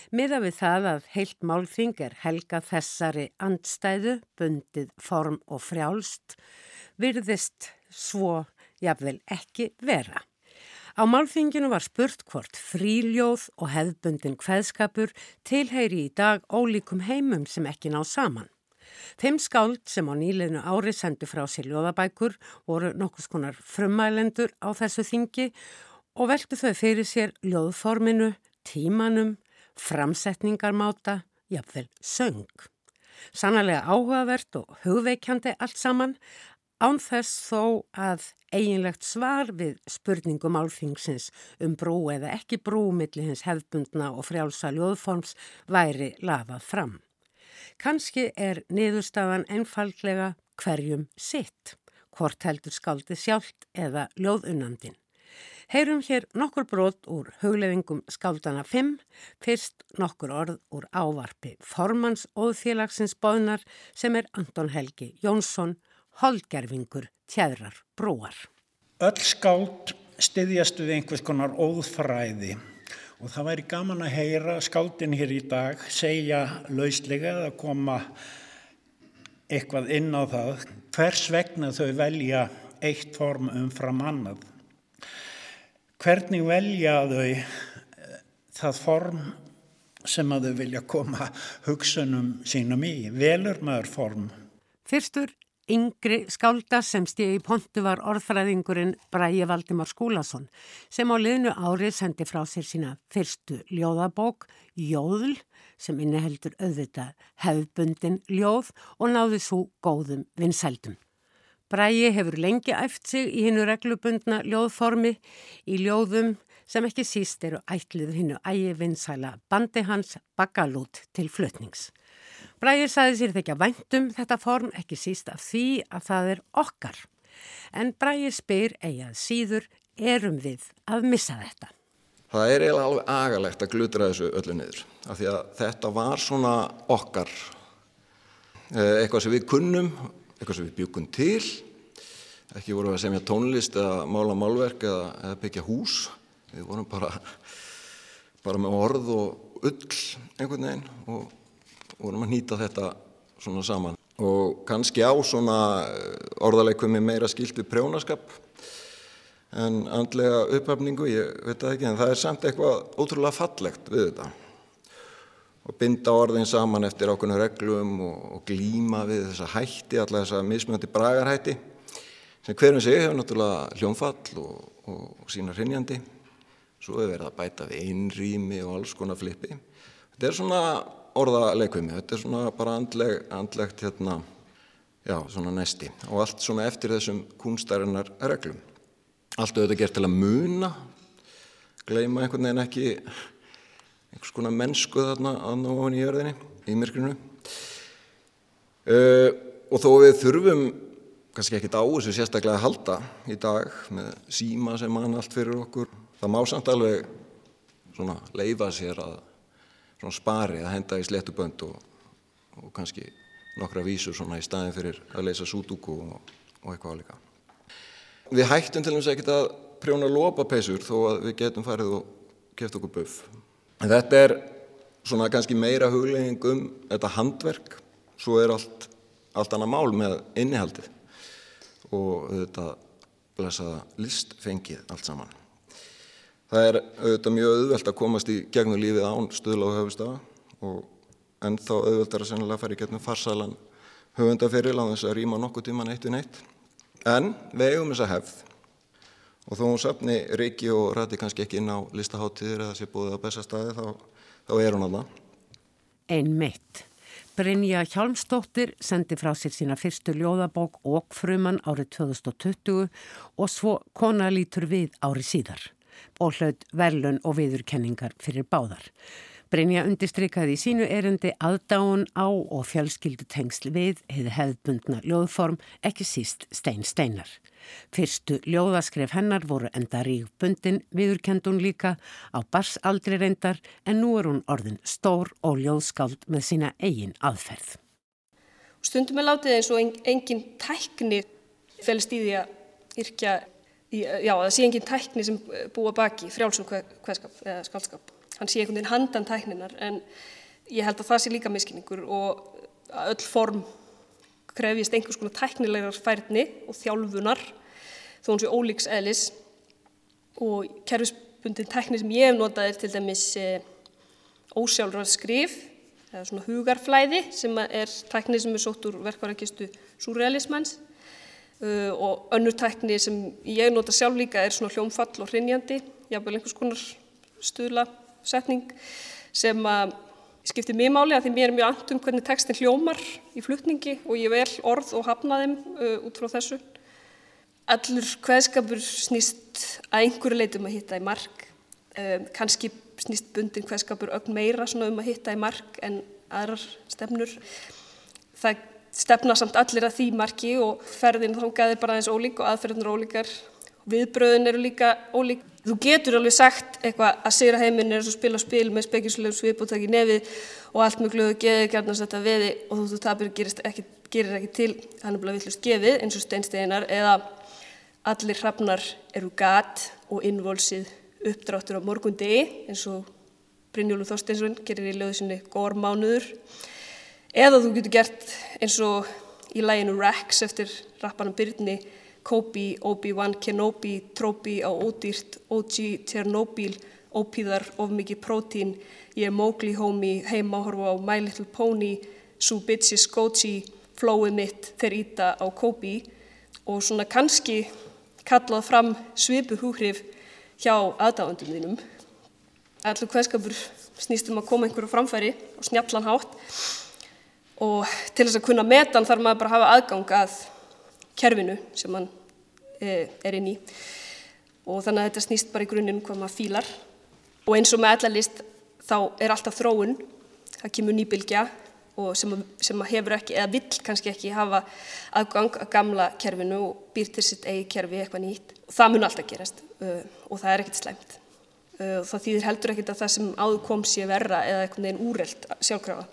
miða við það að heilt málþing er helga þessari andstæðu, bundið form og frjálst, virðist svo jafnvel ekki vera. Á málfinginu var spurt hvort fríljóð og hefðbundin hveðskapur tilheyri í dag ólíkum heimum sem ekki ná saman. Þeim skáld sem á nýleinu ári sendu frá sér ljóðabækur voru nokkus konar frumælendur á þessu þingi og veldu þau fyrir sér ljóðforminu, tímanum, framsetningarmáta, jafnvel söng. Sannlega áhugavert og hugveikjandi allt saman Án þess þó að eiginlegt svar við spurningum álþingsins um brú eða ekki brú millir hins hefðbundna og frjálsa ljóðforms væri lafað fram. Kanski er niðurstafan einfallega hverjum sitt, hvort heldur skaldi sjálft eða ljóðunandin. Heyrum hér nokkur brot úr huglefingum skaldana 5, fyrst nokkur orð úr ávarpi formans óðfélagsins bóðnar sem er Anton Helgi Jónsson holgerfingur tjæðrar brúar. Öll skáld styðjast við einhvers konar óðfræði og það væri gaman að heyra skáldin hér í dag segja lauslega að koma eitthvað inn á það hvers vegna þau velja eitt form umfram annað. Hvernig velja þau eh, það form sem að þau vilja koma hugsunum sínum í, velur maður form. Fyrstur Yngri skálda sem stegi í pontu var orðfræðingurinn Bræi Valdimar Skúlason sem á liðnu ári sendi frá sér sína fyrstu ljóðabók Jóðl sem inneheldur auðvitað hefðbundin ljóð og náði svo góðum vinsældum. Bræi hefur lengi æft sig í hinnu reglubundna ljóðformi í ljóðum sem ekki síst eru ætlið hinnu ægi vinsæla bandi hans bakalút til flutnings. Bræðir saði sér þekkja væntum þetta form ekki síst af því að það er okkar. En Bræðir spyr eigað síður erum við að missa þetta. Það er eiginlega alveg agalegt að glutra þessu öllu niður. Af því að þetta var svona okkar. Eh, eitthvað sem við kunnum, eitthvað sem við bjúkum til. Ekki vorum við að semja tónlist eða mála málverk eða, eða byggja hús. Við vorum bara, bara með orð og ull einhvern veginn og vorum að nýta þetta svona saman. Og kannski á svona eh, orðaleikum með meira skilt við prjónaskap en andlega upphafningu, ég veit það ekki en það er samt eitthvað ótrúlega fallegt við þetta. Og binda orðin saman eftir ákveðinu reglum og, og glíma við þessa hætti, alla þessa mismjöndi bragarhætti sem hverjum sig hefur náttúrulega hljónfall og, og, og sína hrinnjandi svo hefur verið að bæta við einrými og alls konar flippi. Þetta er svona orðaleikvimi, þetta er svona bara andleg, andlegt hérna, já, svona nesti og allt svona eftir þessum kunstarinnar reglum. Allt auðvitað gert til að muna, gleima einhvern veginn ekki einhvers konar mennsku þarna aðná ofan í jörðinni, í myrkrinu. Uh, og þó við þurfum kannski ekkit á þessu sérstaklega að halda í dag með síma sem mann allt fyrir okkur, það má samt alveg svona leifa sér að svona spari að henda í slettu bönd og, og kannski nokkra vísur svona í staðin fyrir að leysa súdúku og, og eitthvað álíka. Við hættum til þess að geta prjóna lópapeisur þó að við getum farið og keft okkur buff. En þetta er svona kannski meira huglegging um þetta handverk, svo er allt, allt annað mál með innihaldið og þetta blessaða listfengið allt saman. Það er auðvitað mjög auðvelt að komast í gegnum lífið án stuðla og höfustafa og ennþá auðveldar að sennilega fara í gegnum farsalan höfundaferil á þess að rýma nokkuð tíman eitt við neitt. En við eigum þessa hefð og þó hún sapni Riki og ræti kannski ekki inn á listaháttiðir eða sé búið á bestastæði þá, þá er hún aðna. Ein mitt. Brynja Hjálmstóttir sendi frá sér sína fyrstu ljóðabók Ókfruman árið 2020 og svo kona lítur við árið síðar og hlaut verlun og viðurkenningar fyrir báðar. Brynja undistrykkaði í sínu erendi aðdáun á og fjölskyldu tengsl við hefði hefðbundna ljóðform ekki síst stein steinar. Fyrstu ljóðaskref hennar voru enda rígbundin viðurkendun líka á barsaldri reyndar en nú er hún orðin stór og ljóðskáld með sína eigin aðferð. Stundum er látið eins og engin tækni fælst í því að yrkja, já það sé engin tækni sem búa baki frjálsum hverskap eða skaldskap hann sé einhvern veginn handan tækninar en ég held að það sé líka miskinningur og öll form krefjist einhvers konar tæknilegar færni og þjálfunar þó hún sé ólíks eðlis. Og kerfisbundin tækni sem ég hef notað er til dæmis e, ósjálfrað skrif eða svona hugarflæði sem er tækni sem er sótt úr verkvarækistu surrealismans uh, og önnur tækni sem ég nota sjálf líka er svona hljómfall og hrinjandi, jáfnveil einhvers konar stuðla setning sem að skiptir mjög máli að því mér er mjög andum hvernig textin hljómar í flutningi og ég vel orð og hafna þeim uh, út frá þessu. Allur hveðskapur snýst að einhverju leitum að hitta í mark. Um, Kanski snýst bundin hveðskapur ögn meira um að hitta í mark en aðrar stefnur. Það stefna samt allir að því marki og ferðin þá gæðir bara eins ólík og aðferðin eru ólíkar. Viðbröðin eru líka ólík. Þú getur alveg sagt eitthvað að sigra heiminn er að spila spil með spekjuslegum svipóttak í nefið og allt mjög glöðu geði gerðnast þetta veði og þú, þú tapir ekki, gerir ekki til hann er bara villust gefið eins og steinsteinar eða allir hrafnar eru gat og innvolsið uppdráttur á morgun degi eins og Brynjólu Þorsteinsson gerir í löðu sinni Gormánuður eða þú getur gert eins og í læginu Rex eftir rappanum Byrni Kobe, Obi-Wan Kenobi, trópi á ódýrt, OG Tjernobyl, ópíðar of mikið prótín, ég er Mowgli homie, heima horfa á My Little Pony, Sue Bitches Goji, flowið mitt þeir íta á Kobe og svona kannski kallað fram svipu húhrif hjá aðdáðandum þínum. Allur hverskapur snýstum að koma einhverju framfæri og snjallan hátt og til þess að kunna metan þarf maður bara að hafa aðgang að kerfinu sem mann e, er inn í. Og þannig að þetta snýst bara í grunninn hvað maður fílar. Og eins og með allalist þá er alltaf þróun. Það kemur nýbilgja og sem, sem hefur ekki, eða vill kannski ekki hafa aðgang að gamla kerfinu og býr til sitt eigi kerfi eitthvað nýtt. Og það mun alltaf gerast uh, og það er ekkert slæmt. Uh, og það þýðir heldur ekkert að það sem áður kom sé verra eða eitthvað neginn úreld sjálfkrafa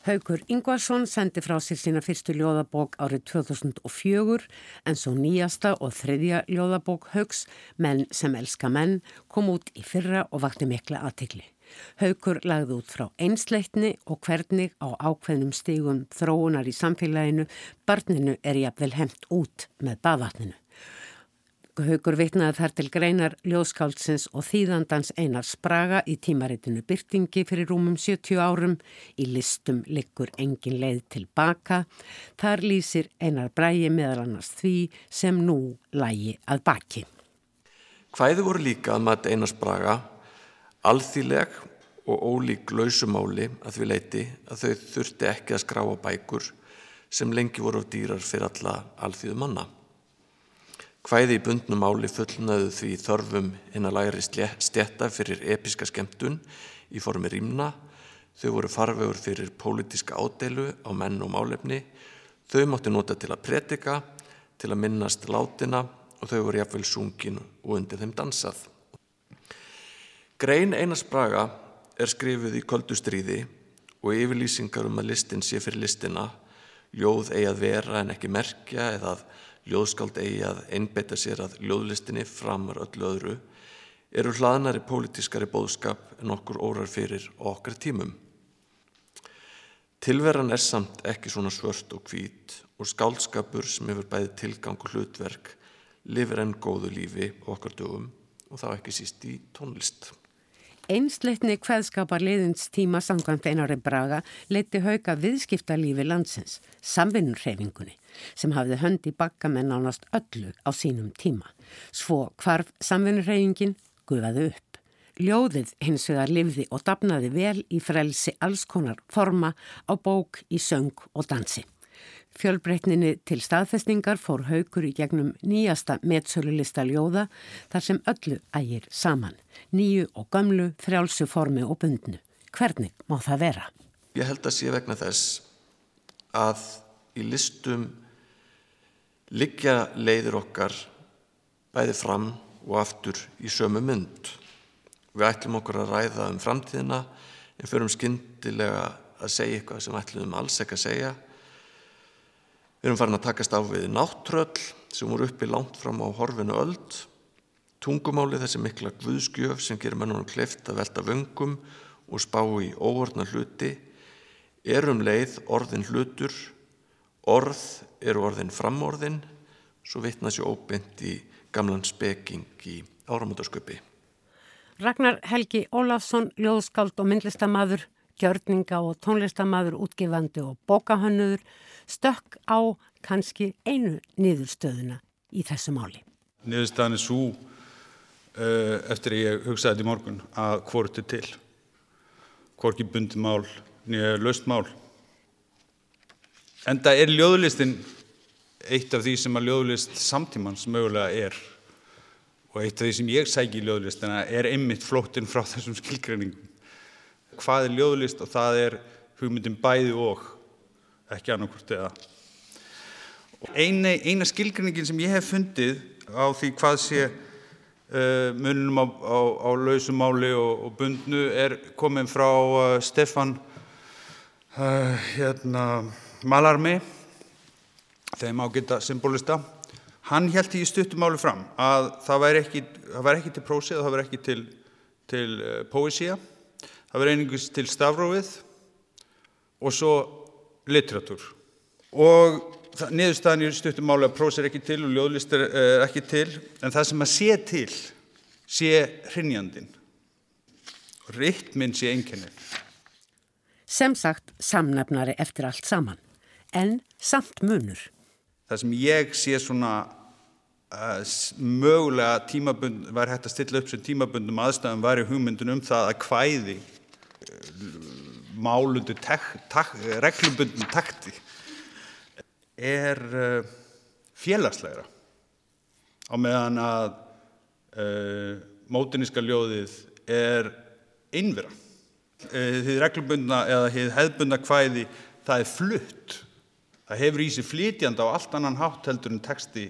Haugur Ingvarsson sendi frá sér sína fyrstu ljóðabók árið 2004 en svo nýjasta og þriðja ljóðabók Haugs, Menn sem elska menn, kom út í fyrra og vakti mikla aðtikli. Haugur lagði út frá einsleitni og hvernig á ákveðnum stígum þróunar í samfélaginu barninu er jafnvel hemt út með baðvatninu. Haugur vitnaði þar til greinar ljóðskáldsins og þýðandans einar spraga í tímaritinu Byrtingi fyrir rúmum 70 árum. Í listum liggur engin leið tilbaka. Þar lýsir einar bræi meðal annars því sem nú lægi að baki. Hvæði voru líka að maður einar spraga, alþýleg og ólík lausumáli að því leiti að þau þurfti ekki að skráa bækur sem lengi voru dýrar fyrir alla alþýðu manna. Hvæði í bundnum áli fullnaðu því þörfum inn að læri stjætta fyrir episka skemmtun í formi rýmna, þau voru farvegur fyrir pólitíska ádeilu á menn og málefni, þau mátti nota til að predika, til að minnast látina og þau voru jafnveil sungin og undir þeim dansað. Grein Einars Braga er skrifuð í köldustríði og yfirlýsingar um að listin sé fyrir listina, ljóð eigi að vera en ekki merkja eða að ljóðskáld eigi að einbeita sér að ljóðlistinni framar öllu öðru, eru hlaðnari pólitískari bóðskap en okkur órar fyrir okkar tímum. Tilveran er samt ekki svona svört og hvít og skáldskapur sem hefur bæði tilgang og hlutverk lifir enn góðu lífi okkar dögum og þá ekki síst í tónlist. Einsleitni hveðskapar liðins tíma samkvæmt einari braga leiti hauka viðskiptalífi landsins, samvinnurhefingunni, sem hafði höndi bakka með nánast öllu á sínum tíma. Svo hvarf samvinnurhefingin gufaði upp. Ljóðið hins vegar livði og dapnaði vel í frelsi allskonar forma á bók, í söng og dansi. Fjölbreytninni til staðfestingar fór haukur í gegnum nýjasta metsölulista ljóða þar sem öllu ægir saman. Nýju og gamlu, frjálsu formi og bundnu. Hvernig má það vera? Ég held að sé vegna þess að í listum liggja leiðir okkar bæði fram og aftur í sömu mynd. Við ætlum okkur að ræða um framtíðina en förum skindilega að segja eitthvað sem ætlum alls ekki að segja Við erum farin að takast á við náttröll sem voru uppi langt fram á horfinu öld, tungumáli þessi mikla guðskjöf sem gerir mennunum kleift að velta vöngum og spá í óorna hluti, er um leið orðin hlutur, orð eru orðin framorðin, svo vittna sér óbynd í gamlan speking í áramótasköpi. Ragnar Helgi Ólafsson, ljóðskáld og myndlistamadur, gjörninga og tónlistamadur, útgifandi og bókahönnuður, stökk á kannski einu niðurstöðuna í þessu máli. Niðurstaðan er svo uh, eftir að ég hugsaði þetta í morgun að hvort er til. Hvorki bundi mál nýja löst mál. En það er ljóðlistin eitt af því sem að ljóðlist samtímans mögulega er og eitt af því sem ég sæki í ljóðlistina er einmitt flóttinn frá þessum skilgreiningum. Hvað er ljóðlist og það er hugmyndin bæði og ekki annarkvort eða. Eina, eina skilgreiningin sem ég hef fundið á því hvað sé uh, munum á, á, á lausumáli og, og bundnu er komin frá uh, Stefan uh, hérna, Malarmi, þeim ágita symbolista. Hann held í stuttumáli fram að það væri ekki, það væri ekki til prósið og það væri ekki til, til poesía, það væri einingis til stafrófið og svo litteratúr. Og niðurstaðan í stuttum máli að prós er ekki til og ljóðlist er uh, ekki til en það sem að sé til sé hrinnjandin og rytminn sé einkenni Sem sagt samnefnari eftir allt saman en samt munur. Það sem ég sé svona uh, mögulega tímabund var hægt að stilla upp sem tímabundum aðstæðum var í hugmyndun um það að hvæði málundu reglubundum takti er uh, félagslegra á meðan að uh, mótiníska ljóðið er innvera. Uh, þið reglubundna eða hefðbundna hvæði það er flutt. Það hefur í sig flytjand á allt annan hátt heldur en texti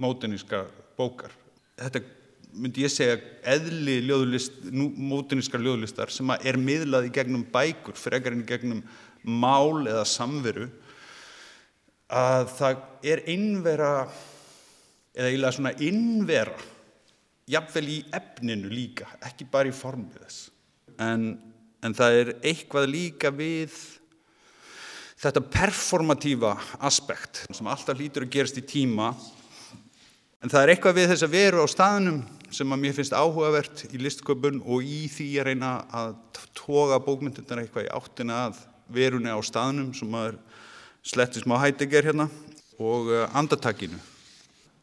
mótiníska bókar. Þetta myndi ég segja eðli ljóðlist, mótinískar ljóðlistar sem er miðlað í gegnum bækur frekar en í gegnum mál eða samveru að það er innvera eða eiginlega svona innvera jafnvel í efninu líka ekki bara í formið þess. En, en það er eitthvað líka við þetta performatífa aspekt sem alltaf lítur að gerast í tíma en það er eitthvað við þess að veru á staðnum sem að mér finnst áhugavert í listköpun og í því að reyna að toga bókmyndirnar eitthvað í áttina að verunni á staðnum sem að sletti smá hætteger hérna og eh, andartakinu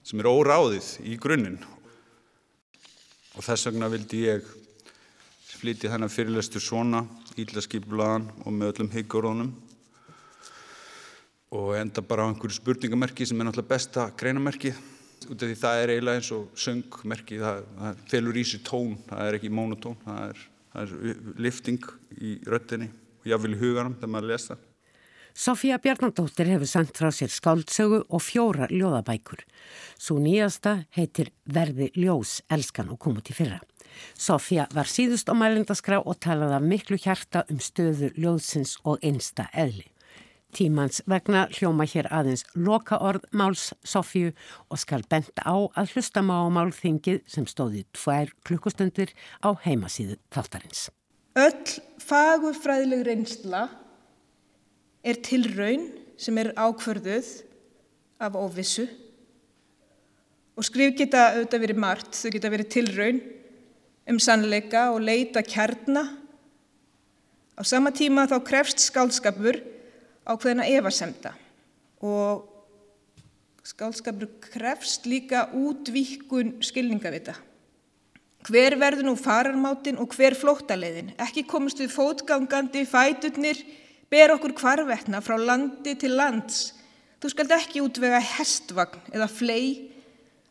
sem er óráðið í grunninn. Og þess vegna vildi ég flytja þennan fyrirlestur svona íllaskipulaðan og með öllum hyggurónum og enda bara á einhverju spurningamerki sem er náttúrulega besta greinamerkið út af því það er eiginlega eins og söngmerki, það, það felur í sig tón, það er ekki monotón, það er, það er lifting í röttinni og jáfnvel í huganum þegar maður lesa. Sofía Bjarnandóttir hefur sendt frá sér skáldsögu og fjóra ljóðabækur. Svo nýjasta heitir Verði ljós, elskan og kom út í fyrra. Sofía var síðust á mælindaskrá og talaði af miklu hjarta um stöður ljóðsins og einsta eðli. Tímans vegna hljóma hér aðeins loka orð máls Sofíu og skal benda á að hlusta má málþingið sem stóði tvær klukkustundir á heimasíðu þáttarins. Öll fagurfræðileg reynsla er tilraun sem er ákverðuð af óvissu og skrif geta auðvitað verið margt, þau geta verið tilraun um sannleika og leita kjarna. Á sama tíma þá krefst skálskapur ákveðina evasemda og skálskapur krefst líka útvíkun skilningavita. Hver verður nú fararmátin og hver flóttaleiðin? Ekki komist við fótgangandi, fæturnir, ber okkur kvarvetna frá landi til lands. Þú skalt ekki útvega hestvagn eða flei,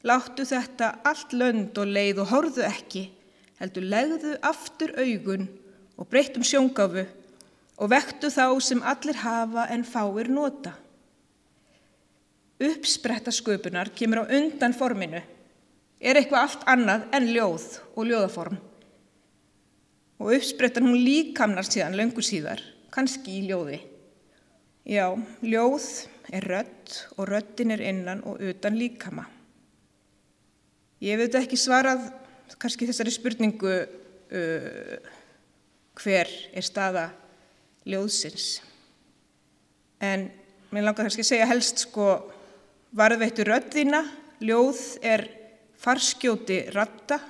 láttu þetta allt lönd og leið og horðu ekki, heldur legðu aftur augun og breyttum sjóngáfu og vektu þá sem allir hafa en fáir nota. Uppspretta sköpunar kemur á undan forminu, er eitthvað allt annað en ljóð og ljóðaform. Og uppsprettan hún líkamnar síðan löngu síðar, kannski í ljóði. Já, ljóð er rött og röttin er innan og utan líkama. Ég veit ekki svarað kannski þessari spurningu uh, hver er staða ljóðsins. En mér langar kannski að segja helst sko varðveittu röddina, ljóð er farskjóti ratta,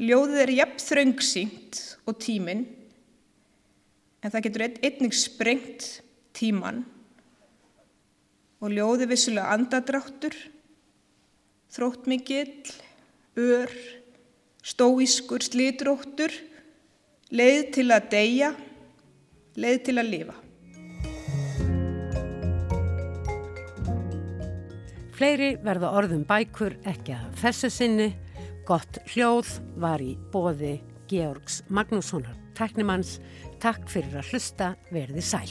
ljóðið er jafn þröngsýnt og tíminn, en það getur einnig sprengt tíman og ljóði vissulega andadráttur, þróttmikill, ör, stóískur, slítróttur, leið til að deyja, leið til að lifa. Fleiri verða orðum bækur ekki að þessu sinni. Gott hljóð var í bóði Georgs Magnússonar, teknimanns. Takk fyrir að hlusta, verði sæl.